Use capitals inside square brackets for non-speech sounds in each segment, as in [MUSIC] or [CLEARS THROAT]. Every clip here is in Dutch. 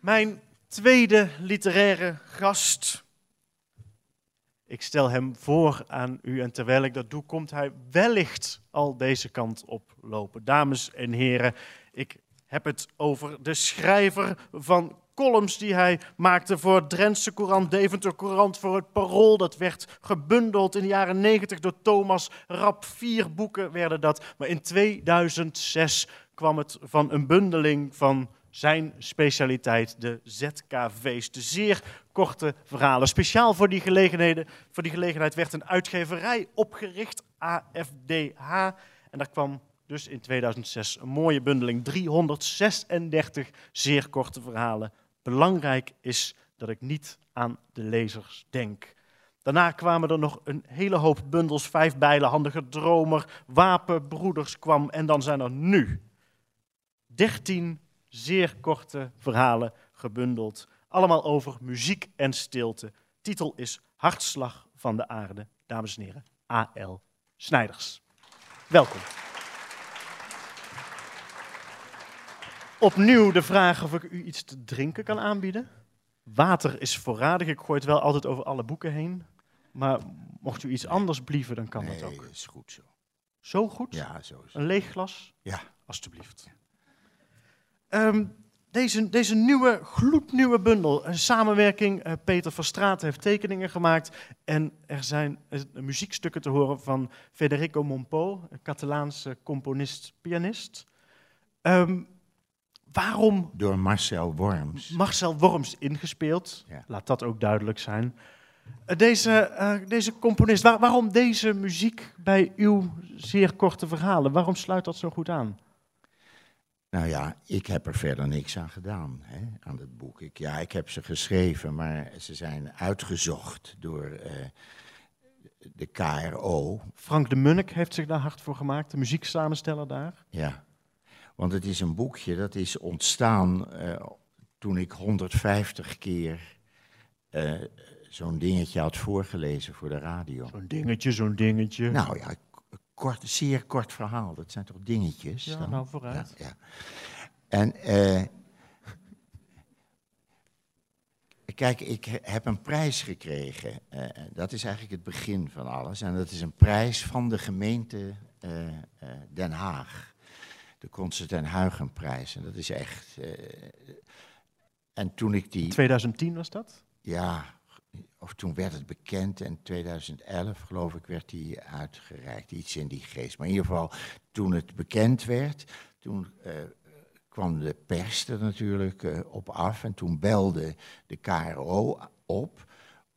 Mijn tweede literaire gast. Ik stel hem voor aan u en terwijl ik dat doe, komt hij wellicht al deze kant op lopen. Dames en heren, ik heb het over de schrijver van columns die hij maakte voor Drentse Courant, Deventer Courant, voor het Parool. Dat werd gebundeld in de jaren 90 door Thomas Rap. Vier boeken werden dat. Maar in 2006 kwam het van een bundeling van zijn specialiteit, de ZKV's. De zeer korte verhalen. Speciaal voor die, gelegenheden, voor die gelegenheid werd een uitgeverij opgericht, AFDH. En daar kwam dus in 2006 een mooie bundeling, 336 zeer korte verhalen. Belangrijk is dat ik niet aan de lezers denk. Daarna kwamen er nog een hele hoop bundels, vijf bijlen, handige dromer, wapenbroeders kwam. En dan zijn er nu 13 zeer korte verhalen gebundeld. Allemaal over muziek en stilte. Titel is Hartslag van de aarde. Dames en heren, A.L. Snijders. Welkom. Opnieuw de vraag of ik u iets te drinken kan aanbieden. Water is voorradig. Ik gooi het wel altijd over alle boeken heen. Maar mocht u iets anders blieven, dan kan nee, dat ook. is goed zo. Zo goed? Ja, zo is het. Een leeg glas? Ja. Alsjeblieft. Ehm, deze, deze nieuwe, gloednieuwe bundel, een samenwerking. eh, Peter van Straat heeft tekeningen gemaakt. En er zijn eh, muziekstukken te horen van Federico Monpo, een Catalaanse componist-pianist. Ehm, waarom Door Marcel Worms. Marcel Worms ingespeeld? Ja. Laat dat ook duidelijk zijn. Eh, Deze, deze componist, waar- waarom deze muziek bij uw zeer korte verhalen? Waarom sluit dat zo goed aan? Nou ja, ik heb er verder niks aan gedaan, hè, aan het boek. Ik, ja, ik heb ze geschreven, maar ze zijn uitgezocht door eh, de KRO. Frank de Munnik heeft zich daar hard voor gemaakt, de muzieksamensteller daar. Ja, want het is een boekje dat is ontstaan eh, toen ik 150 keer eh, zo'n dingetje had voorgelezen voor de radio. Zo'n dingetje, zo'n dingetje. Nou ja, kort, zeer kort verhaal. Dat zijn toch dingetjes? ja, dan? nou vooruit. Ja, ja. En eh, kijk, ik he- heb een prijs gekregen. Eh, dat is eigenlijk het begin van alles. En dat is een prijs van de gemeente eh, eh, Den Haag. De Concert en Huygenprijs. En dat is echt. eh, en toen ik die. 2010 was dat? Ja, of toen werd het bekend. En 2011, geloof ik, werd die uitgereikt. Iets in die geest. Maar in ieder geval, toen het bekend werd, toen eh, kwam de pers er natuurlijk eh, op af. En toen belde de KRO op.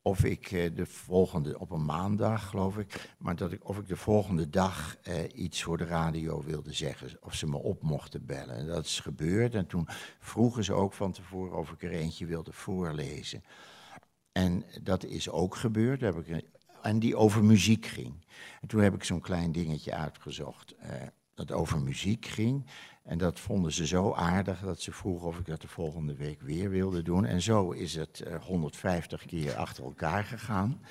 Of ik eh, de volgende, op een maandag geloof ik, maar dat ik, of ik de volgende dag iets voor de radio wilde zeggen. Of ze me op mochten bellen. En dat is gebeurd. En toen vroegen ze ook van tevoren of ik er eentje wilde voorlezen. En dat is ook gebeurd. Heb ik en die over muziek ging. En toen heb ik zo'n klein dingetje uitgezocht. eh, dat over muziek ging. En dat vonden ze zo aardig dat ze vroegen of ik dat de volgende week weer wilde doen. En zo is het eh, 150 keer achter elkaar gegaan.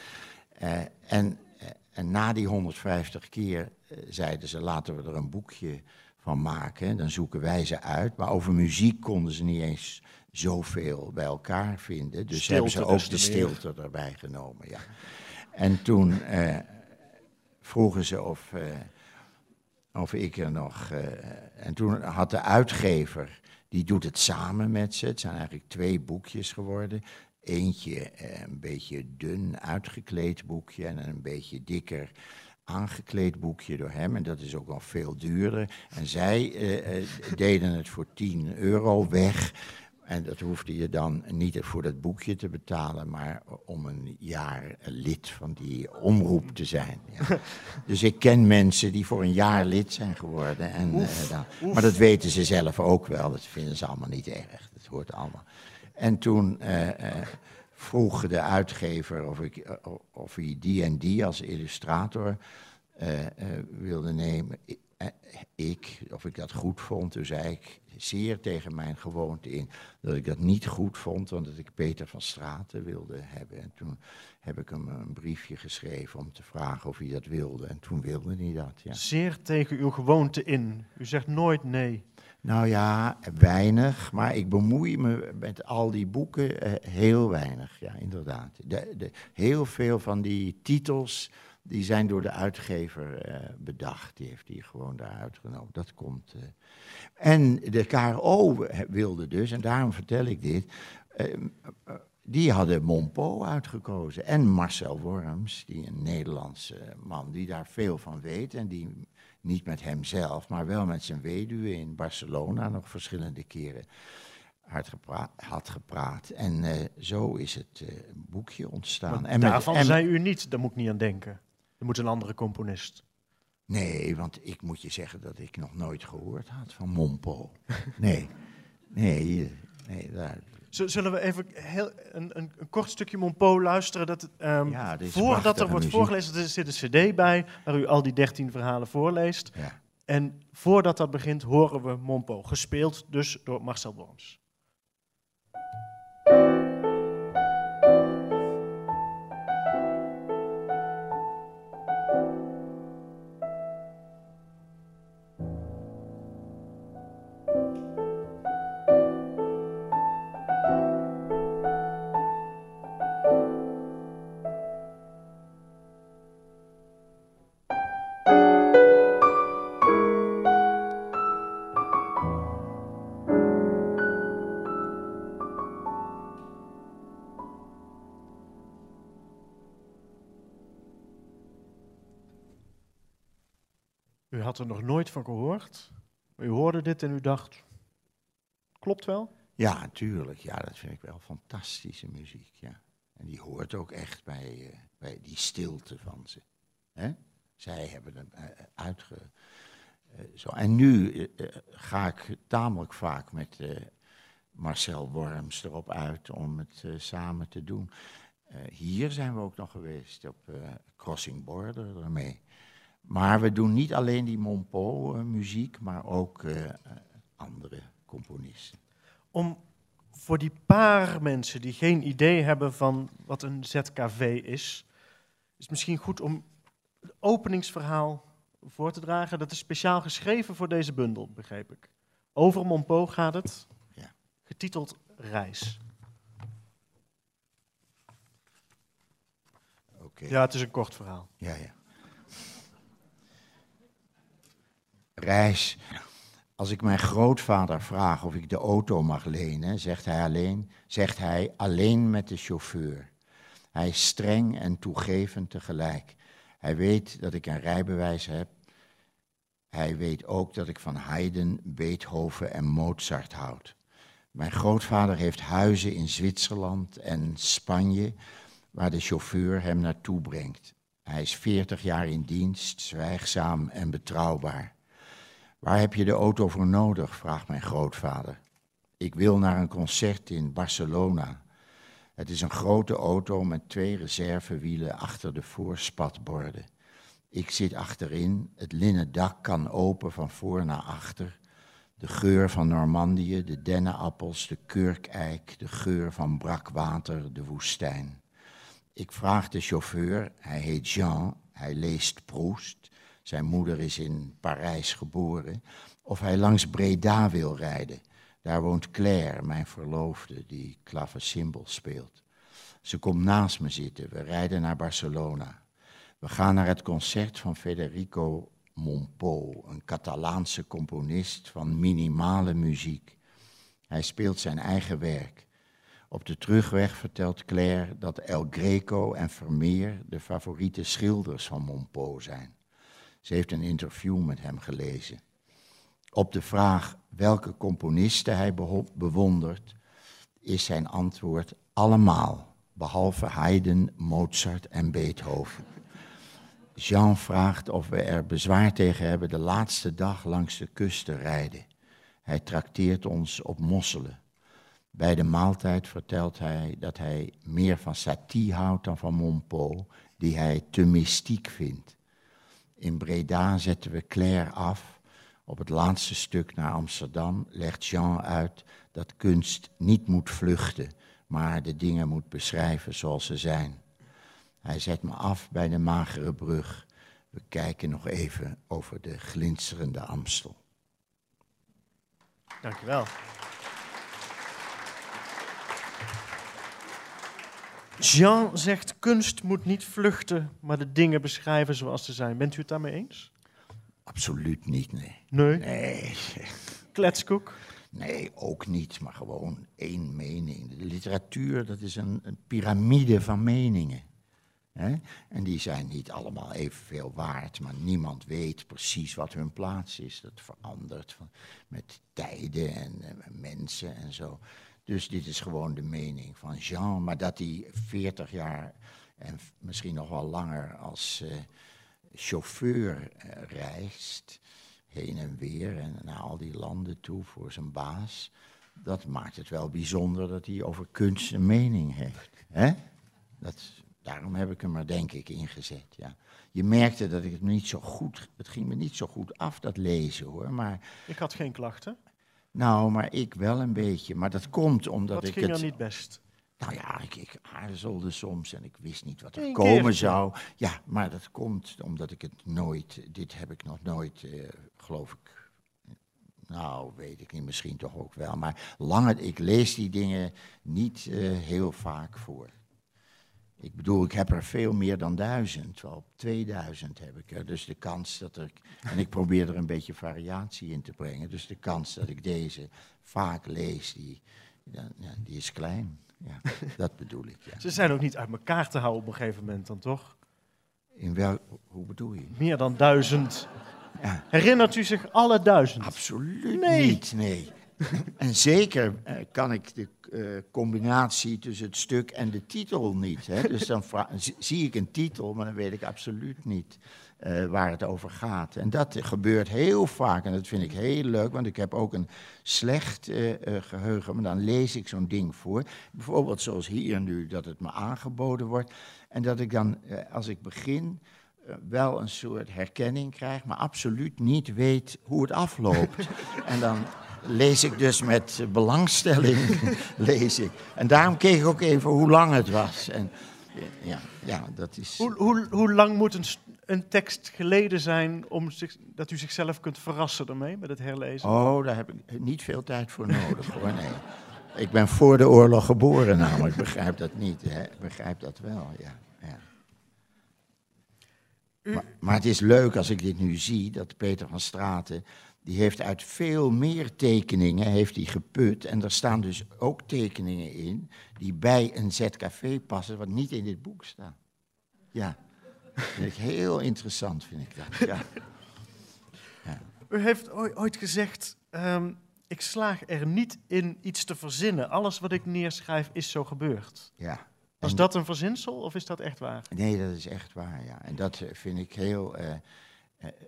Eh, en, eh, en na die 150 keer eh, zeiden ze: laten we er een boekje van maken. Dan zoeken wij ze uit. Maar over muziek konden ze niet eens zoveel bij elkaar vinden. Dus Stilte hebben ze ook de meer. stilte erbij genomen. Ja. En toen eh, vroegen ze of, eh, of ik er nog. eh, en toen had de uitgever, die doet het samen met ze. Het zijn eigenlijk twee boekjes geworden. Eentje eh, een beetje dun uitgekleed boekje en een beetje dikker aangekleed boekje door hem. En dat is ook wel veel duurder. En zij eh, eh, deden het voor 10 euro weg. En dat hoefde je dan niet voor dat boekje te betalen, maar om een jaar lid van die omroep te zijn. Ja. [LAUGHS] Dus ik ken mensen die voor een jaar lid zijn geworden. En, eh, dan, maar dat weten ze zelf ook wel. Dat vinden ze allemaal niet erg. Dat hoort allemaal. En toen eh, vroeg de uitgever of, ik, eh, of hij die en die als illustrator eh, eh, wilde nemen. ik, of ik dat goed vond, toen zei ik zeer tegen mijn gewoonte in dat ik dat niet goed vond, want dat ik Peter van Straten wilde hebben. En toen heb ik hem een briefje geschreven om te vragen of hij dat wilde. En toen wilde hij dat, ja. Zeer tegen uw gewoonte in. U zegt nooit nee. Nou ja, weinig, maar ik bemoei me met al die boeken eh, heel weinig, ja, inderdaad. De, de, heel veel van die titels, die zijn door de uitgever eh, bedacht. Die heeft hij gewoon daar uitgenomen. Dat komt. eh. En de KRO wilde dus, en daarom vertel ik dit, eh, eh, die hadden Monpo uitgekozen. En Marcel Worms, die een Nederlandse man die daar veel van weet en die niet met hemzelf, maar wel met zijn weduwe in Barcelona nog verschillende keren had, gepra had gepraat. En eh, zo is het eh, boekje ontstaan. Maar En met- daarvan en- zei u niet, daar moet ik niet aan denken. Er moet een andere componist. Nee, want ik moet je zeggen dat ik nog nooit gehoord had van Monpo. Nee, nee, eh, nee daar, Zullen we even heel, een, een, een kort stukje Monpo luisteren? Dat, het, Ja, dit is voordat er wordt muziek. voorgelezen, er zit een cd bij waar u al die dertien verhalen voorleest. ja. En voordat dat begint horen we Monpo, gespeeld dus door Marcel Worms. U had er nog nooit van gehoord. Maar u hoorde dit en u dacht, klopt wel? ja, natuurlijk. Ja, dat vind ik wel fantastische muziek. Ja. En die hoort ook echt bij, eh, bij die stilte van ze. Hè? Zij hebben hem eh, uitge... zo. En nu ga ik tamelijk vaak met Marcel Worms erop uit om het samen te doen. Hier zijn we ook nog geweest op Crossing Border ermee. Maar we doen niet alleen die Monpo-muziek, maar ook eh, andere componisten. Om voor die paar mensen die geen idee hebben van wat een ZKV is, is het misschien goed om het openingsverhaal voor te dragen. Dat is speciaal geschreven voor deze bundel, begreep ik. Over Monpo gaat het, Ja. getiteld Reis. Ja, het is een kort verhaal. Ja, ja. Reis. Als ik mijn grootvader vraag of ik de auto mag lenen, zegt hij alleen, zegt hij alleen met de chauffeur. Hij is streng en toegevend tegelijk. Hij weet dat ik een rijbewijs heb. Hij weet ook dat ik van Haydn, Beethoven en Mozart houd. Mijn grootvader heeft huizen in Zwitserland en Spanje, waar de chauffeur hem naartoe brengt. Hij is 40 jaar in dienst, zwijgzaam en betrouwbaar. Waar heb je de auto voor nodig? vraagt mijn grootvader. Ik wil naar een concert in Barcelona. Het is een grote auto met twee reservewielen achter de voorspatborden. Ik zit achterin, het linnen dak kan open van voor naar achter. De geur van Normandië, de dennenappels, de kurkeik, de geur van brak water, de woestijn. Ik vraag de chauffeur, hij heet Jean, hij leest Proust, zijn moeder is in Parijs geboren, of hij langs Breda wil rijden. Daar woont Claire, mijn verloofde, die clavecimbal speelt. Ze komt naast me zitten, we rijden naar Barcelona. We gaan naar het concert van Federico Monpo, een Catalaanse componist van minimale muziek. Hij speelt zijn eigen werk. Op de terugweg vertelt Claire dat El Greco en Vermeer de favoriete schilders van Monpo zijn. Ze heeft een interview met hem gelezen. Op de vraag welke componisten hij bewondert, is zijn antwoord allemaal, behalve Haydn, Mozart en Beethoven. Jean vraagt of we er bezwaar tegen hebben de laatste dag langs de kust te rijden. Hij trakteert ons op mosselen. Bij de maaltijd vertelt hij dat hij meer van Satie houdt dan van Monpo, die hij te mystiek vindt. In Breda zetten we Claire af Op het laatste stuk naar Amsterdam legt Jean uit dat kunst niet moet vluchten, maar de dingen moet beschrijven zoals ze zijn. Hij zet me af bij de magere brug. We kijken nog even over de glinsterende Amstel. Dankjewel. Jean zegt kunst moet niet vluchten, maar de dingen beschrijven zoals ze zijn. Bent u het daarmee eens? Absoluut niet, nee. Nee. Nee, Kletskoek. nee, ook niet, maar gewoon één mening. De literatuur, dat is een, een piramide van meningen. En die zijn niet allemaal evenveel waard, maar niemand weet precies wat hun plaats is. Dat verandert van, met tijden en, mensen en zo. Dus dit is gewoon de mening van Jean. Maar dat hij 40 jaar en misschien nog wel langer als eh, chauffeur eh, reist, heen en weer en naar al die landen toe voor zijn baas, dat maakt het wel bijzonder dat hij over kunst een mening heeft. Hè? Dat, daarom heb ik hem er denk ik ingezet. Ja. Je merkte dat ik het niet zo goed, het ging me niet zo goed af dat lezen hoor, maar Ik had geen klachten. Nou, maar ik wel een beetje. Maar dat komt omdat Wat ik ging het. er niet best? Nou ja, ik, ik aarzelde soms en ik wist niet wat er Eén komen zou. Ja, maar dat komt omdat ik het nooit. Dit heb ik nog nooit, eh, geloof ik. Nou, weet ik niet, misschien toch ook wel. Maar langer, ik lees die dingen niet eh, heel vaak voor. Ik bedoel, ik heb er veel meer dan duizend. Wel 2000 heb ik er. Dus de kans dat ik. En ik probeer er een beetje variatie in te brengen. Dus de kans dat ik deze vaak lees, die, die is klein. Ja, dat bedoel ik. Ja. Ze zijn ook niet uit elkaar te houden op een gegeven moment dan toch? In wel, hoe bedoel je? Meer dan duizend. Ja, Herinnert u zich alle duizend? absoluut Nee. niet, nee. [LAUGHS] En zeker eh, kan ik de eh, combinatie tussen het stuk en de titel niet. Hè? Dus dan zie- ik een titel, maar dan weet ik absoluut niet eh, waar het over gaat. En dat gebeurt heel vaak en dat vind ik heel leuk, want ik heb ook een slecht eh, eh, geheugen. Maar dan lees ik zo'n ding voor. Bijvoorbeeld zoals hier nu, dat het me aangeboden wordt. En dat ik dan, als ik begin, wel een soort herkenning krijg, maar absoluut niet weet hoe het afloopt. [LAUGHS] en dan lees ik dus met belangstelling, [LAUGHS] lees ik. En daarom keek ik ook even hoe lang het was. En ja, ja dat is... Hoe, hoe, hoe lang moet een, een tekst geleden zijn om zich, dat u zichzelf kunt verrassen ermee met het herlezen? Oh, daar heb ik niet veel tijd voor nodig hoor, nee. Ik ben voor de oorlog geboren namelijk, ik begrijp dat niet, hè. Ik begrijp dat wel, ja. ja. Maar, maar het is leuk als ik dit nu zie, dat Peter van Straten, die heeft uit veel meer tekeningen, heeft hij geput. En er staan dus ook tekeningen in die bij een ZKV passen, wat niet in dit boek staan. Ja, vind ik heel interessant, vind ik dat, ja. U heeft ooit, gezegd, ehm, ik slaag er niet in iets te verzinnen. Alles wat ik neerschrijf is zo gebeurd. ja. Was dat een verzinsel of is dat echt waar? Nee, dat is echt waar, ja. En dat eh, vind ik heel... eh,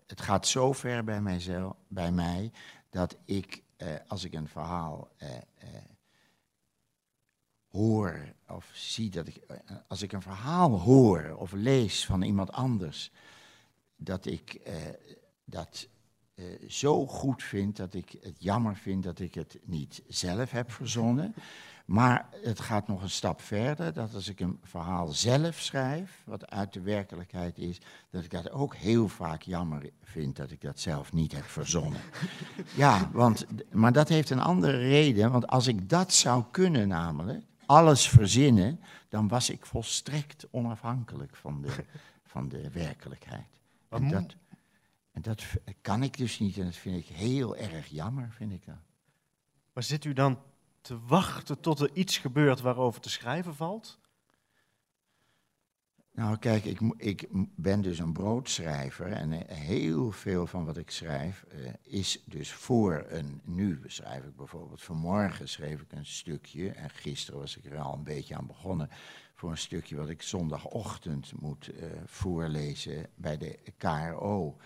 het gaat zo ver bij, mijzelf, bij mij dat ik, eh, als ik een verhaal eh, eh, hoor of zie dat ik... eh, als ik een verhaal hoor of lees van iemand anders, dat ik eh, dat eh, zo goed vind dat ik het jammer vind dat ik het niet zelf heb verzonnen. Maar het gaat nog een stap verder, dat als ik een verhaal zelf schrijf, wat uit de werkelijkheid is, dat ik dat ook heel vaak jammer vind dat ik dat zelf niet heb verzonnen. [LAUGHS] Ja, want, maar dat heeft een andere reden, want als ik dat zou kunnen namelijk, alles verzinnen, dan was ik volstrekt onafhankelijk van de, [LAUGHS] van de werkelijkheid. En dat, en dat kan ik dus niet en dat vind ik heel erg jammer, vind ik dat. Maar zit u dan te wachten tot er iets gebeurt waarover te schrijven valt? Nou, kijk, ik, ik ben dus een broodschrijver en eh, heel veel van wat ik schrijf eh, is dus voor een. Nu schrijf ik bijvoorbeeld, vanmorgen schreef ik een stukje en gisteren was ik er al een beetje aan begonnen voor een stukje wat ik zondagochtend moet eh, voorlezen bij de KRO.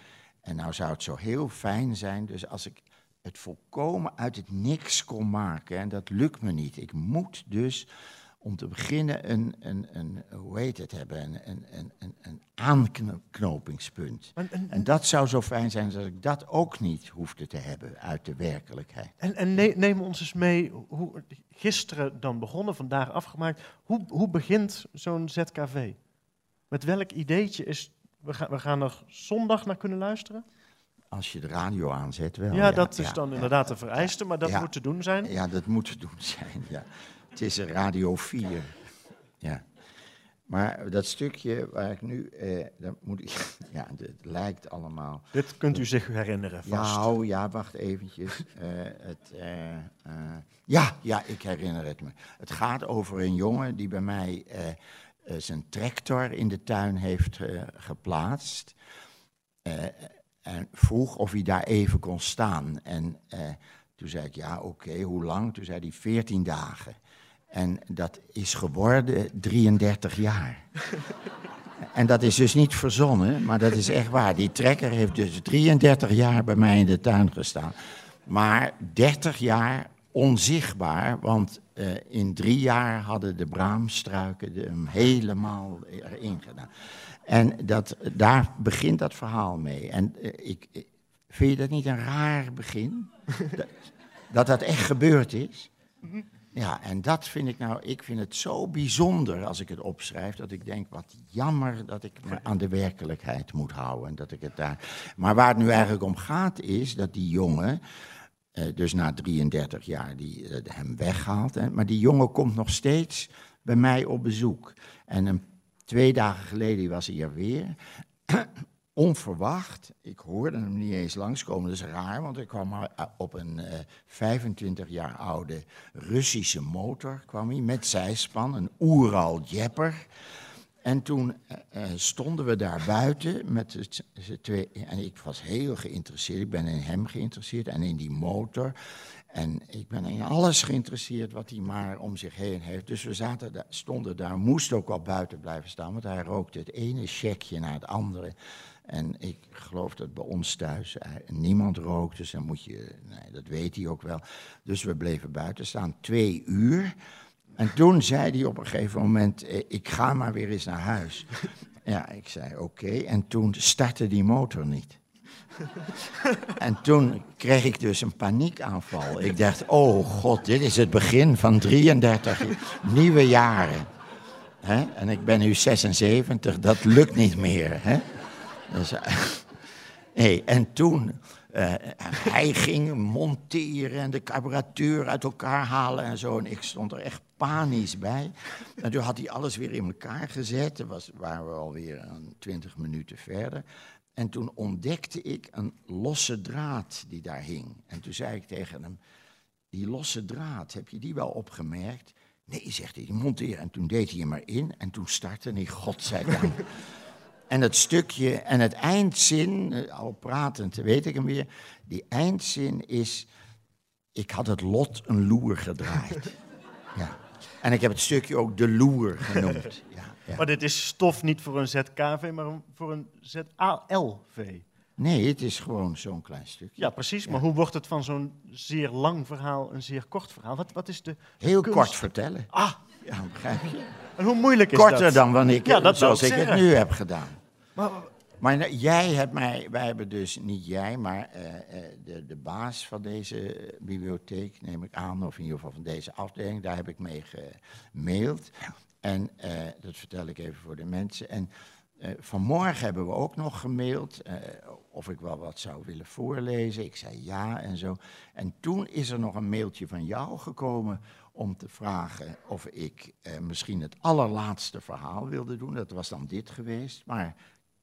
En nou zou het zo heel fijn zijn, dus als ik het volkomen uit het niks kon maken, en dat lukt me niet. Ik moet dus om te beginnen een, een, een hoe heet het hebben, een, een, een, een aanknopingspunt. En, en, En dat zou zo fijn zijn dat ik dat ook niet hoefde te hebben uit de werkelijkheid. en, en ne- neem ons eens mee, hoe, gisteren dan begonnen, vandaag afgemaakt. Hoe, hoe begint zo'n ZKV? Met welk ideetje is, we gaan, we gaan er zondag naar kunnen luisteren? Als je de radio aanzet wel. ja, dat is dan inderdaad een vereiste, maar dat moet te doen zijn. Ja, dat moet te doen [LAUGHS] zijn, ja. Het is een Radio 4. Ja. Maar dat stukje waar ik nu, eh, dat moet ik, [LAUGHS] ja, het lijkt allemaal. Dit kunt u zich herinneren vast. Ja, oh, ja, wacht eventjes. [LAUGHS] Eh, het, eh, eh, ja, ja, ik herinner het me. Het gaat over een jongen die bij mij zijn tractor in de tuin heeft geplaatst. En vroeg of hij daar even kon staan. En eh, toen zei ik, ja, oké, hoe lang? Toen zei hij 14 dagen. En dat is geworden 33 jaar. [LAUGHS] En dat is dus niet verzonnen, maar dat is echt waar. Die trekker heeft dus 33 jaar bij mij in de tuin gestaan. Maar 30 jaar onzichtbaar, want eh, in drie jaar hadden de braamstruiken hem helemaal erin gedaan. En dat, daar begint dat verhaal mee. En eh, ik, ik- vind je dat niet een raar begin? [LAUGHS] dat, dat dat echt gebeurd is? Ja, en dat vind ik nou, ik vind het zo bijzonder als ik het opschrijf, dat ik denk, wat jammer dat ik me aan de werkelijkheid moet houden. En dat ik het daar... Maar waar het nu eigenlijk om gaat is dat die jongen, eh, dus na 33 jaar, die eh, hem weghaalt, hè, maar die jongen komt nog steeds bij mij op bezoek. En een, twee dagen geleden was hij er weer [CLEARS THROAT] onverwacht. Ik hoorde hem niet eens langskomen. Dat is raar, want ik kwam eh, op een eh, 25 jaar oude Russische motor kwam hij met zijspan, een Ural Jepper. En toen eh, eh, stonden we daar buiten met z'n twee. En ik was heel geïnteresseerd. Ik ben in hem geïnteresseerd en in die motor. En ik ben in alles geïnteresseerd wat hij maar om zich heen heeft. Dus we zaten stonden daar, moesten ook wel buiten blijven staan, want hij rookte het ene checkje naar het andere. En ik geloof dat bij ons thuis eh, niemand rookt, dus dan moet je, nee, dat weet hij ook wel. Dus we bleven buiten staan, twee uur. En toen zei hij op een gegeven moment, eh, ik ga maar weer eens naar huis. [LAUGHS] Ja, ik zei oké. En toen startte die motor niet. En toen kreeg ik dus een paniekaanval. Ik dacht, oh god, dit is het begin van 33 nieuwe jaren. En ik ben nu 76, dat lukt niet meer. Hè? Dus, eh, nee, en toen, eh, hij ging monteren en de carburateur uit elkaar halen en zo. En ik stond er echt panisch bij. En toen had hij alles weer in elkaar gezet. Was, waren we alweer een 20 minuten verder. En toen ontdekte ik een losse draad die daar hing. En toen zei ik tegen hem, die losse draad, heb je die wel opgemerkt? Nee, zegt hij, die monteren. En toen deed hij hem erin en toen startte hij, godzijdank. [LAUGHS] En het stukje, en het eindzin, eh, al pratend weet ik hem weer, die eindzin is, ik had het lot een loer gedraaid. [LAUGHS] Ja. En ik heb het stukje ook de loer genoemd. [LAUGHS] Ja, ja. Maar dit is stof niet voor een ZKV, maar voor een ZALV. Nee, het is gewoon zo'n klein stukje. Ja, precies. Ja. Maar hoe wordt het van zo'n zeer lang verhaal een zeer kort verhaal? Wat, wat is de... Heel kunst? kort vertellen. Ah, Ja, begrijp je? en hoe moeilijk is Korter dat? dan wanneer ik, Ja, dat zoals ik het nu heb gedaan. Maar, Maar jij hebt mij, wij hebben dus, niet jij, maar eh, eh, de, de baas van deze bibliotheek, neem ik aan, of in ieder geval van deze afdeling, daar heb ik mee gemaild. En eh, dat vertel ik even voor de mensen. En eh, vanmorgen hebben we ook nog gemaild eh, of ik wel wat zou willen voorlezen. Ik zei ja en zo. En toen is er nog een mailtje van jou gekomen om te vragen of ik misschien het allerlaatste verhaal wilde doen. Dat was dan dit geweest, maar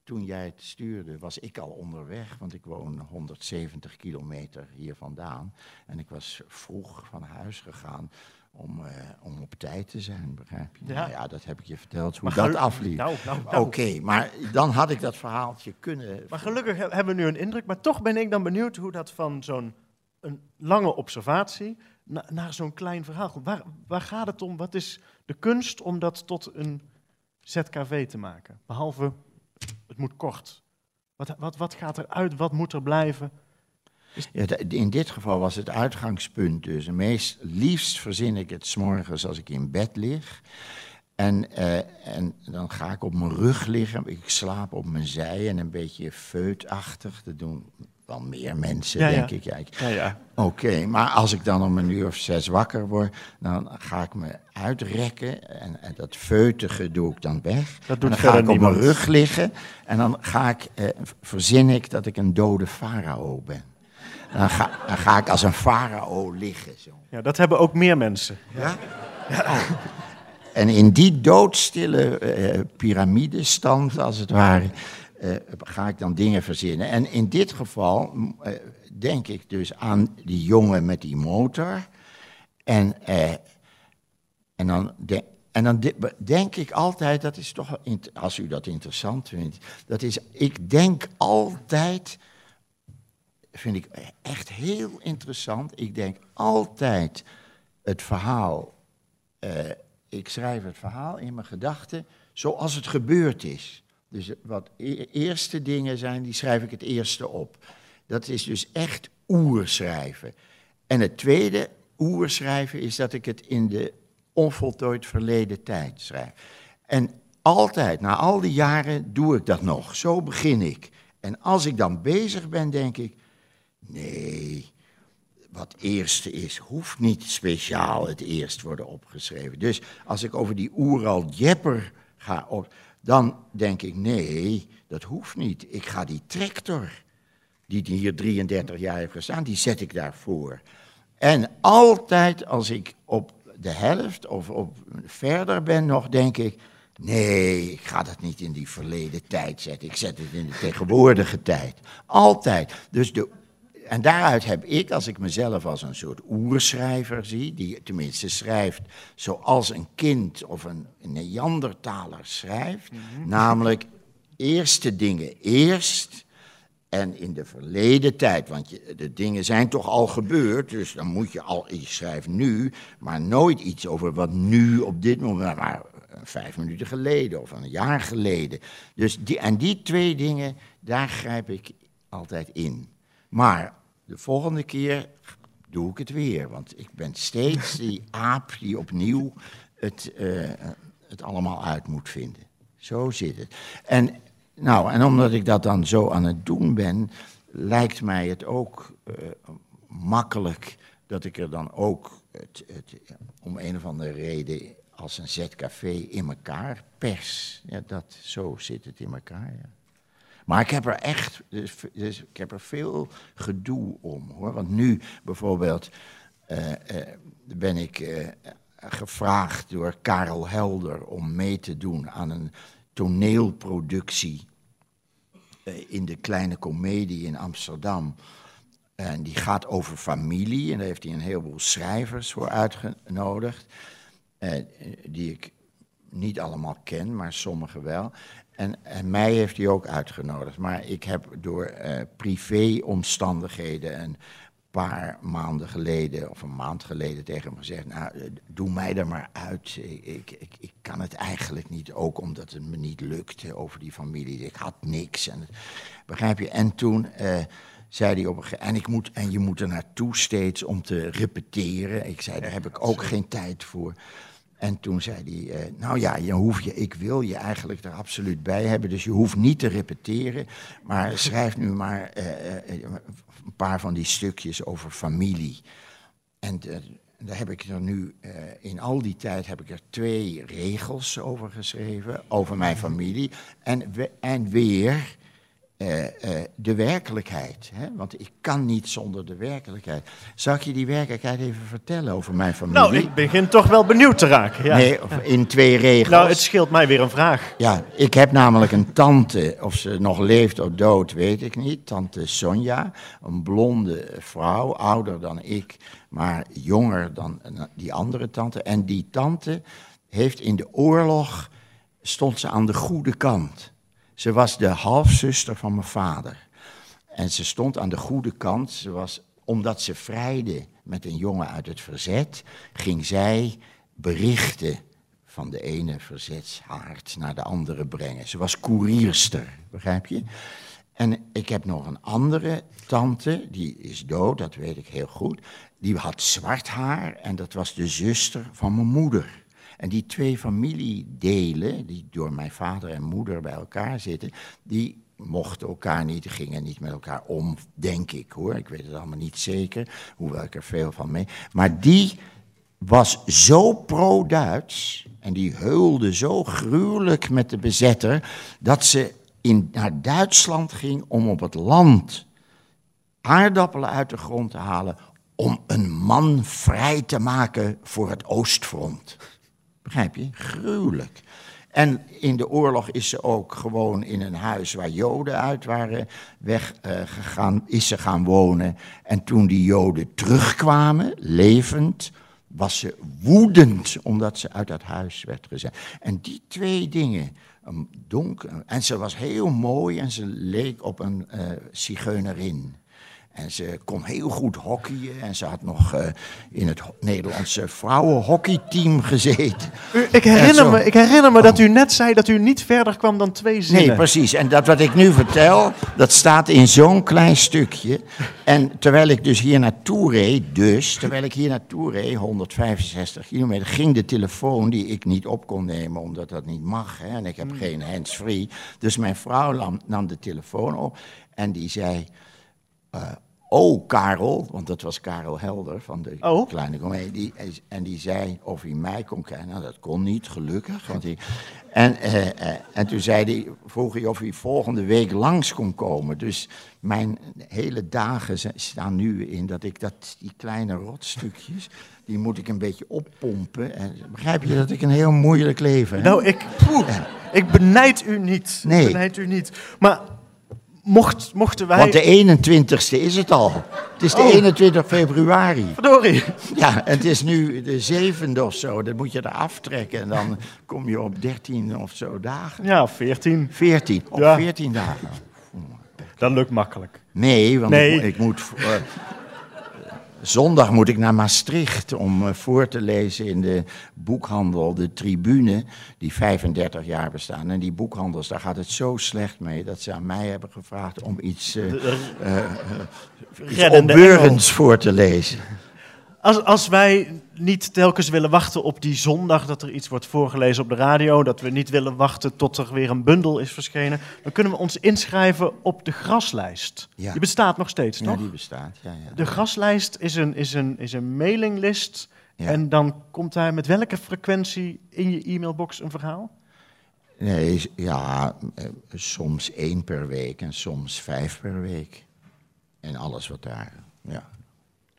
toen jij het stuurde, was ik al onderweg, want ik woon 170 kilometer hier vandaan. En ik was vroeg van huis gegaan om, eh, om op tijd te zijn, begrijp je? Ja. Nou ja, dat heb ik je verteld, hoe dat afliep. Nou, nou, nou. Oké, maar dan had ik dat verhaaltje kunnen... Maar gelukkig he- hebben we nu een indruk. Maar toch ben ik dan benieuwd hoe dat van zo'n een lange observatie na- naar zo'n klein verhaal. Waar, waar gaat het om? Wat is de kunst om dat tot een ZKV te maken? Behalve, het moet kort. Wat, wat, wat gaat eruit? Wat moet er blijven? Ja, in dit geval was het uitgangspunt dus. Meest liefst verzin ik het 's morgens als ik in bed lig. En, eh, en dan ga ik op mijn rug liggen. Ik slaap op mijn zij en een beetje feutachtig. Dat doen wel meer mensen, Ja, ja. denk ik. Ja, ik- Ja, ja. Oké, maar als ik dan om een uur of zes wakker word, dan ga ik me uitrekken en, en dat feutige doe ik dan weg. Dat doet en dan ga ik op niemand. mijn rug liggen en dan ga ik, eh, verzin ik dat ik een dode farao ben. Dan ga, dan ga ik als een farao liggen. Zo. ja, dat hebben ook meer mensen. Ja? Oh. En in die doodstille eh piramidestand, als het ware, eh, ga ik dan dingen verzinnen. En in dit geval eh, denk ik dus aan die jongen met die motor. En, en dan, de- en dan de- denk ik altijd, dat is toch, als u dat interessant vindt, dat is, ik denk altijd, vind ik echt heel interessant, ik denk altijd het verhaal eh, ik schrijf het verhaal in mijn gedachten zoals het gebeurd is. Dus wat e- eerste dingen zijn, die schrijf ik het eerste op. Dat is dus echt oerschrijven. En het tweede oerschrijven is dat ik het in de onvoltooid verleden tijd schrijf. En altijd, na al die jaren, doe ik dat nog. Zo begin ik. En als ik dan bezig ben, denk ik, nee, wat eerste is, hoeft niet speciaal het eerst worden opgeschreven. Dus als ik over die Oeral Jepper ga op, dan denk ik, nee, dat hoeft niet. Ik ga die tractor, die hier 33 jaar heeft gestaan, die zet ik daarvoor. En altijd als ik op de helft of op verder ben nog, denk ik, nee, ik ga dat niet in die verleden tijd zetten. Ik zet het in de tegenwoordige tijd. Altijd. Dus de en daaruit heb ik, als ik mezelf als een soort oerschrijver zie, die tenminste schrijft zoals een kind of een Neandertaler schrijft, namelijk eerste dingen eerst en in de verleden tijd, want je, de dingen zijn toch al gebeurd, dus dan moet je al, je schrijft nu, maar nooit iets over wat nu op dit moment, maar vijf minuten geleden of een jaar geleden. Dus die, en die twee dingen, daar grijp ik altijd in. Maar de volgende keer doe ik het weer. Want ik ben steeds die aap die opnieuw het, eh, het allemaal uit moet vinden. Zo zit het. En, nou, en omdat ik dat dan zo aan het doen ben, lijkt mij het ook eh, makkelijk dat ik er dan ook het, het, om een of andere reden als een ZKV in elkaar pers. Ja, dat, zo zit het in elkaar, ja. Maar ik heb er echt, dus, dus ik heb er veel gedoe om hoor. Want nu bijvoorbeeld eh, eh, ben ik eh, gevraagd door Karel Helder om mee te doen aan een toneelproductie in de Kleine Comedie in Amsterdam. En die gaat over familie en daar heeft hij een heleboel schrijvers voor uitgenodigd. die ik niet allemaal ken, maar sommige wel. En, en mij heeft hij ook uitgenodigd. Maar ik heb door eh privéomstandigheden een paar maanden geleden, of een maand geleden, tegen hem gezegd: Nou, eh, doe mij er maar uit. Ik, ik, ik, kan het eigenlijk niet, ook omdat het me niet lukte over die familie. Ik had niks. En, begrijp je? En toen. eh, zei hij op een gegeven en ik moet en je moet er naartoe steeds om te repeteren. Ik zei, daar heb ik ook geen tijd voor. En toen zei hij, eh, nou ja, je hoef je, ik wil je eigenlijk er absoluut bij hebben, dus je hoeft niet te repeteren, maar schrijf nu maar eh, eh, een paar van die stukjes over familie. En daar heb ik er nu, in al die tijd heb ik er twee regels over geschreven, over mijn familie. En, we- en weer eh, de werkelijkheid. Hè? Want ik kan niet zonder de werkelijkheid. Zal ik je die werkelijkheid even vertellen over mijn familie? Nou, ik begin toch wel benieuwd te raken. Ja. Nee, in twee regels. Nou, het scheelt mij weer een vraag. Ja, ik heb namelijk een tante, of ze nog leeft of dood, weet ik niet. Tante Sonja, een blonde vrouw, ouder dan ik, maar jonger dan die andere tante. En die tante heeft in de oorlog, stond ze aan de goede kant. Ze was de halfzuster van mijn vader. En ze stond aan de goede kant. Ze was, omdat ze vrijde met een jongen uit het verzet, ging zij berichten van de ene verzetshaard naar de andere brengen. Ze was koerierster, begrijp je? En ik heb nog een andere tante, die is dood, dat weet ik heel goed. Die had zwart haar en dat was de zuster van mijn moeder. En die twee familiedelen, die door mijn vader en moeder bij elkaar zitten, die mochten elkaar niet, gingen niet met elkaar om, denk ik hoor. Ik weet het allemaal niet zeker, hoewel ik er veel van mee. Maar die was zo pro-Duits en die heulde zo gruwelijk met de bezetter dat ze in, naar Duitsland ging om op het land aardappelen uit de grond te halen om een man vrij te maken voor het Oostfront. Begrijp je? Gruwelijk. En in de oorlog is ze ook gewoon in een huis waar Joden uit waren weggegaan, uh, is ze gaan wonen. En toen die Joden terugkwamen, levend, was ze woedend omdat ze uit dat huis werd gezet. En die twee dingen, donker, en ze was heel mooi en ze leek op een uh, zigeunerin. En ze kon heel goed hockeyen. En ze had nog uh, in het Nederlandse vrouwenhockeyteam gezeten. U, ik, herinner me, ik herinner me oh. dat u net zei dat u niet verder kwam dan twee zinnen. Nee, precies. En dat wat ik nu vertel, dat staat in zo'n klein stukje. En terwijl ik dus hier naartoe reed, dus, terwijl ik hier naartoe reed, 165 kilometer, ging de telefoon die ik niet op kon nemen, omdat dat niet mag. Hè, en ik heb mm. geen hands-free. Dus mijn vrouw nam, nam de telefoon op en die zei... Uh, oh, Karel, want dat was Karel Helder van de oh. Kleine Comedie. En die zei of hij mij kon kennen. Nou, dat kon niet, gelukkig. Want hij, en, uh, uh, en toen zei hij, vroeg hij of hij volgende week langs kon komen. Dus mijn hele dagen staan nu in dat ik dat, die kleine rotstukjes, die moet ik een beetje oppompen. En begrijp je dat ik een heel moeilijk leven heb? Nou, ik, poeh, ik benijd u niet. Nee. Ik benijd u niet. Maar mocht, mochten wij... Want de 21ste is het al. Het is de Oh. 21 februari. Verdorie. Ja, en het is nu de zevende of zo. Dat moet je er aftrekken en dan kom je op 13 of zo dagen. Ja, 14. 14, op Ja. 14 dagen. Dat lukt makkelijk. Nee, want Nee. Ik, moet- ik moet... zondag moet ik naar Maastricht om eh, voor te lezen in de boekhandel, de Tribune, die 35 jaar bestaan. En die boekhandels, daar gaat het zo slecht mee dat ze aan mij hebben gevraagd om iets, opbeurends voor te lezen. Als, als wij niet telkens willen wachten op die zondag dat er iets wordt voorgelezen op de radio, dat we niet willen wachten tot er weer een bundel is verschenen, dan kunnen we ons inschrijven op de graslijst. Ja. Die bestaat nog steeds, Ja, toch? die bestaat. Ja, ja. De graslijst is een, is een, is een mailinglist. Ja. En dan komt daar met welke frequentie in je e-mailbox een verhaal? Nee, ja, eh, soms één per week en soms vijf per week. En alles wat daar, ja.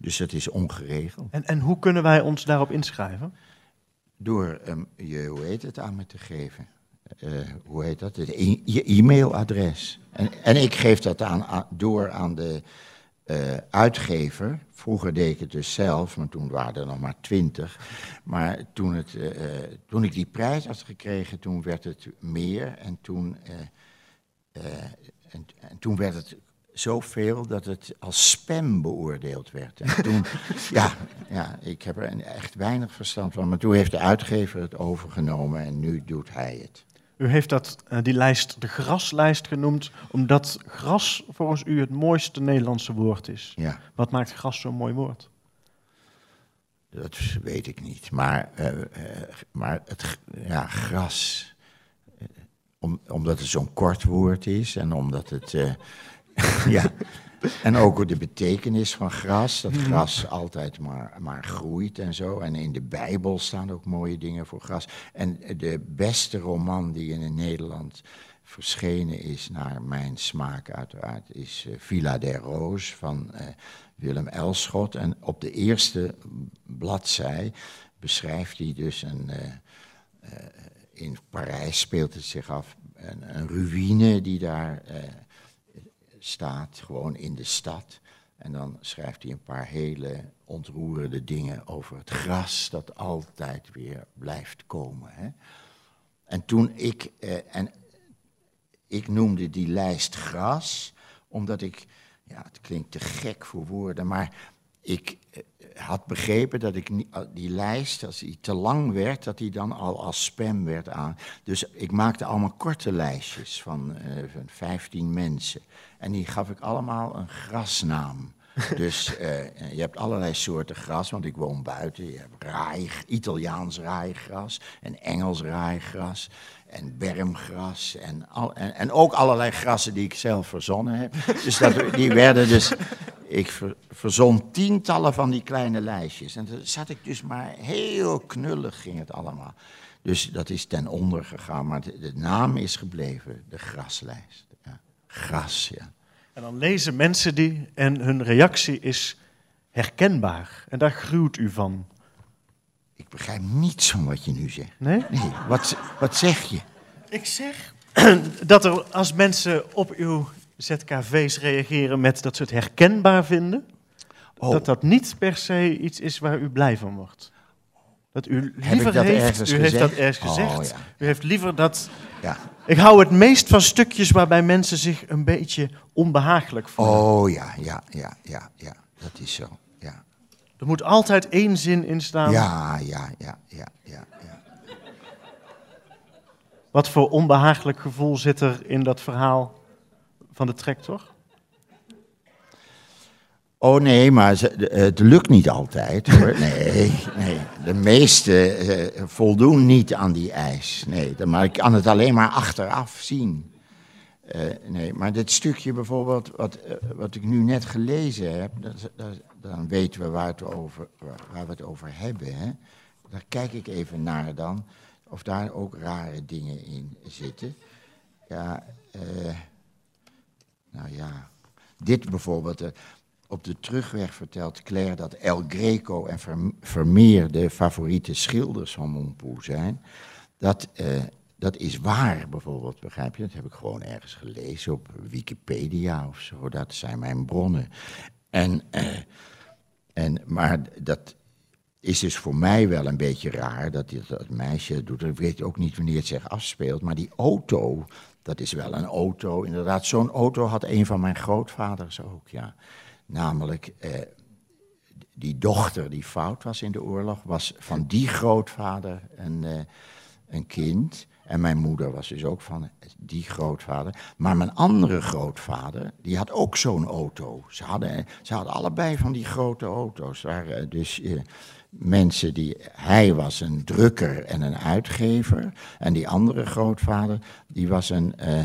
Dus het is ongeregeld. En, en hoe kunnen wij ons daarop inschrijven? Door ehm, je, hoe heet het, aan me te geven. Eh, hoe heet dat? E- je e-mailadres. En, en ik geef dat aan, door aan de eh, uitgever. Vroeger deed ik het dus zelf, maar toen waren er nog maar twintig. Maar toen, het, eh, toen ik die prijs had gekregen, toen werd het meer. En toen, en, en toen werd het zoveel dat het als spam beoordeeld werd. En toen, [LAUGHS] ja, ja, ik heb er echt weinig verstand van. Maar toen heeft de uitgever het overgenomen en nu doet hij het. U heeft dat, eh, die lijst de graslijst genoemd, omdat gras volgens u het mooiste Nederlandse woord is. Ja, Wat maakt gras zo'n mooi woord? dat weet ik niet. Maar, eh, eh, maar het ja, gras, om, omdat het zo'n kort woord is en omdat het... [LAUGHS] ja, en ook de betekenis van gras, dat gras altijd maar, maar groeit en zo. En in de Bijbel staan ook mooie dingen voor gras. En de beste roman die in Nederland verschenen is, naar mijn smaak uiteraard, is eh, Villa der Roos van eh, Willem Elschot. En op de eerste bladzij beschrijft hij dus een... eh, in Parijs speelt het zich af, een, een ruïne die daar staat, gewoon in de stad. En dan schrijft hij een paar hele ontroerende dingen over het gras dat altijd weer blijft komen. Hè? En toen ik, eh, en ik noemde die lijst gras, omdat ik, ja, het klinkt te gek voor woorden, maar ik eh, had begrepen dat ik die lijst, als die te lang werd, dat die dan al als spam werd aan. Dus ik maakte allemaal korte lijstjes van, uh, van 15 mensen. En die gaf ik allemaal een grasnaam. [LAUGHS] Dus uh, je hebt allerlei soorten gras, want ik woon buiten. Je hebt raai, Italiaans raaigras en Engels raaigras en bermgras en, al, en, en, ook allerlei grassen die ik zelf verzonnen heb. Dus dat, die werden dus, ik ver, verzon tientallen van die kleine lijstjes. En dan zat ik dus maar heel knullig ging het allemaal. Dus dat is ten onder gegaan, maar de, de naam is gebleven, de graslijst. Ja. Gras, ja. En dan lezen mensen die en hun reactie is herkenbaar. En daar gruwt u van. Ik begrijp niets van wat je nu zegt. Nee? Nee, wat, wat zeg je? Ik zeg [CLEARS THROAT] dat er als mensen op uw ZKV's reageren met dat ze het herkenbaar vinden, Oh, dat dat niet per se iets is waar u blij van wordt. Dat u liever dat heeft, u heeft dat gezegd? ergens Oh, gezegd. ja. U heeft liever dat. ja. Ik hou het meest van stukjes waarbij mensen zich een beetje onbehagelijk voelen. Oh ja, ja, ja, ja, ja, dat is zo. Ja, Er moet altijd één zin in staan. ja, ja, ja, ja, ja. ja. Wat voor onbehagelijk gevoel zit er in dat verhaal van de tractor? Oh nee, maar ze- de- het lukt niet altijd hoor. [LAUGHS] Nee, nee. De meeste eh, voldoen niet aan die eis. Nee, dan- maar ik kan het alleen maar achteraf zien. Eh, nee, maar dit stukje bijvoorbeeld, wat, eh, wat ik nu net gelezen heb, dat, dat- dan weten we waar, het over, waar, waar we het over hebben. Hè? Daar kijk ik even naar dan, of daar ook rare dingen in zitten. Ja, eh, nou ja, dit bijvoorbeeld. eh, op de terugweg vertelt Claire dat El Greco en Verm- Vermeer de favoriete schilders van Montpoux zijn. Dat, eh, dat is waar, bijvoorbeeld, begrijp je? Dat heb ik gewoon ergens gelezen op Wikipedia of zo. Dat zijn mijn bronnen. En, eh, en, maar dat is dus voor mij wel een beetje raar dat dat meisje doet. Ik weet ook niet wanneer het zich afspeelt. Maar die auto, dat is wel een auto. Inderdaad, zo'n auto had een van mijn grootvaders ook, ja. Namelijk, eh, die dochter die fout was in de oorlog, was van die grootvader een, eh, een kind. En mijn moeder was dus ook van die grootvader. Maar mijn andere grootvader, die had ook zo'n auto. Ze hadden, ze hadden allebei van die grote auto's. Waren dus eh, mensen die. Hij was een drukker en een uitgever. En die andere grootvader, die was een. eh,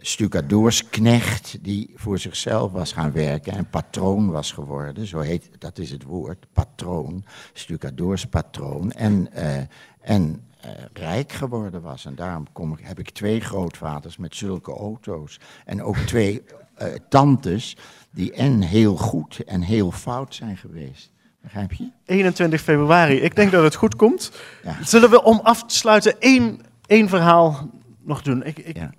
stucadoorsknecht die voor zichzelf was gaan werken en patroon was geworden. Zo heet, dat is het woord, patroon, stucadoorspatroon. En, eh, en eh, rijk geworden was. En daarom kom heb ik twee grootvaders met zulke auto's. En ook twee eh, tantes die en heel goed en heel fout zijn geweest. Begrijp je? 21 februari. Ik denk dat het goed komt. Ja. Zullen we om af te sluiten één, één verhaal nog doen? Ik, ik, Ja.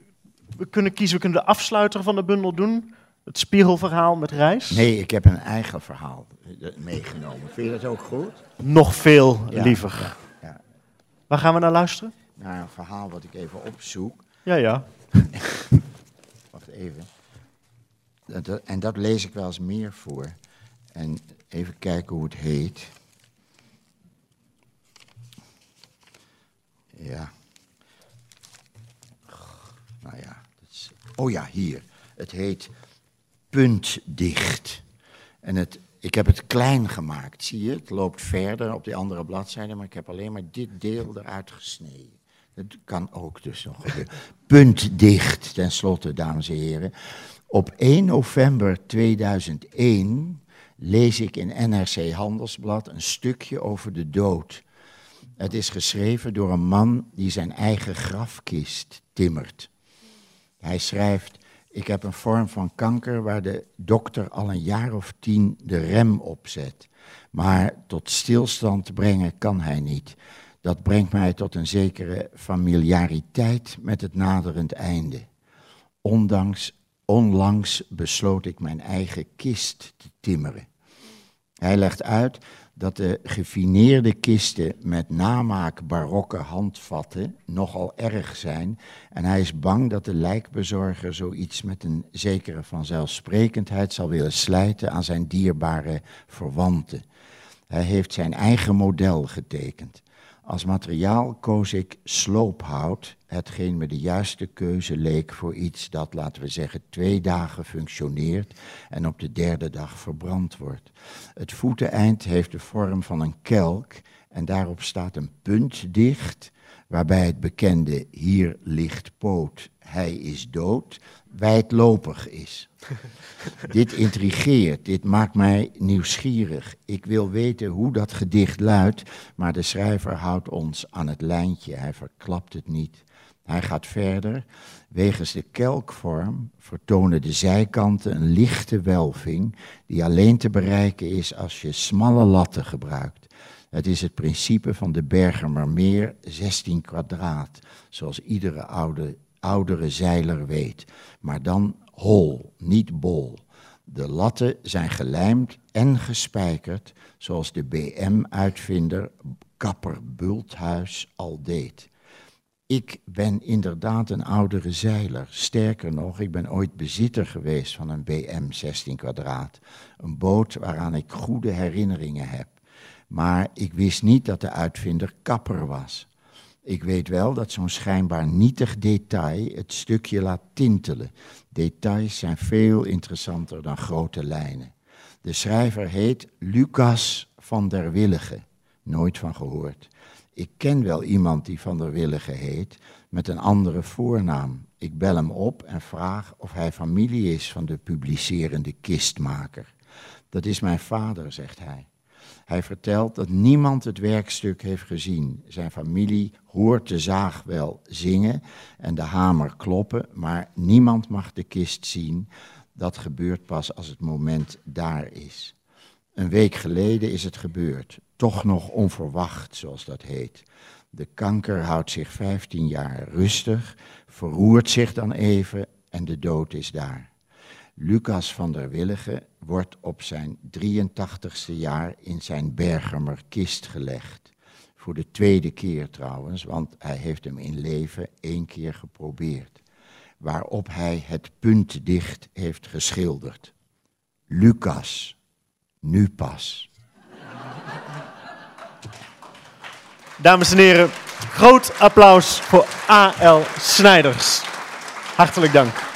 We kunnen kiezen, we kunnen de afsluiter van de bundel doen. Het spiegelverhaal met reis. Nee, ik heb een eigen verhaal meegenomen. Vind je dat ook goed? Nog veel Ja, liever. Waar gaan we naar luisteren? Naar een verhaal wat ik even opzoek. Ja, ja. [LAUGHS] Wacht even. En dat lees ik wel eens meer voor. En even kijken hoe het heet. Ja. Nou ja. Dat is, oh ja, hier. Het heet Puntdicht. En het, ik heb het klein gemaakt, zie je? Het loopt verder op die andere bladzijde, maar ik heb alleen maar dit deel eruit gesneden. Dat kan ook dus nog gebeuren. [LAUGHS] Puntdicht, tenslotte, dames en heren. Op 1 november 2001 lees ik in NRC Handelsblad een stukje over de dood. Het is geschreven door een man die zijn eigen grafkist timmert. Hij schrijft: Ik heb een vorm van kanker waar de dokter al een jaar of tien de rem op zet. Maar tot stilstand brengen kan hij niet. Dat brengt mij tot een zekere familiariteit met het naderend einde. Ondanks, onlangs besloot ik mijn eigen kist te timmeren. Hij legt uit dat de gefineerde kisten met namaak barokke handvatten nogal erg zijn en hij is bang dat de lijkbezorger zoiets met een zekere vanzelfsprekendheid zal willen slijten aan zijn dierbare verwanten. Hij heeft zijn eigen model getekend. Als materiaal koos ik sloophout, hetgeen me de juiste keuze leek voor iets dat, laten we zeggen, twee dagen functioneert en op de derde dag verbrand wordt. Het voeteneind heeft de vorm van een kelk en daarop staat een punt dicht, waarbij het bekende hier ligt poot, hij is dood, wijdlopig is. [LAUGHS] dit intrigeert, dit maakt mij nieuwsgierig. Ik wil weten hoe dat gedicht luidt, maar de schrijver houdt ons aan het lijntje, hij verklapt het niet. Hij gaat verder. Wegens de kelkvorm vertonen de zijkanten een lichte welving die alleen te bereiken is als je smalle latten gebruikt. Het is het principe van de Bergermermeer 16 kwadraat, zoals iedere oude, oudere zeiler weet. Maar dan hol, niet bol. De latten zijn gelijmd en gespijkerd, zoals de BM-uitvinder Kapper Bulthuis al deed. Ik ben inderdaad een oudere zeiler. Sterker nog, ik ben ooit bezitter geweest van een BM 16 kwadraat. Een boot waaraan ik goede herinneringen heb. Maar ik wist niet dat de uitvinder kapper was. Ik weet wel dat zo'n schijnbaar nietig detail het stukje laat tintelen. Details zijn veel interessanter dan grote lijnen. De schrijver heet Lucas van der Willige. Nooit van gehoord. Ik ken wel iemand die van der Willige heet, met een andere voornaam. Ik bel hem op en vraag of hij familie is van de publicerende kistmaker. Dat is mijn vader, zegt hij. Hij vertelt dat niemand het werkstuk heeft gezien. Zijn familie hoort de zaag wel zingen en de hamer kloppen, maar niemand mag de kist zien. Dat gebeurt pas als het moment daar is. Een week geleden is het gebeurd, toch nog onverwacht, zoals dat heet. De kanker houdt zich 15 jaar rustig, verroert zich dan even en de dood is daar. Lucas van der Willige wordt op zijn 83ste jaar in zijn Bergemer kist gelegd. Voor de tweede keer trouwens, want hij heeft hem in leven één keer geprobeerd. Waarop hij het punt dicht heeft geschilderd. Lucas, nu pas. Dames en heren, groot applaus voor A.L. Snijders. Hartelijk dank.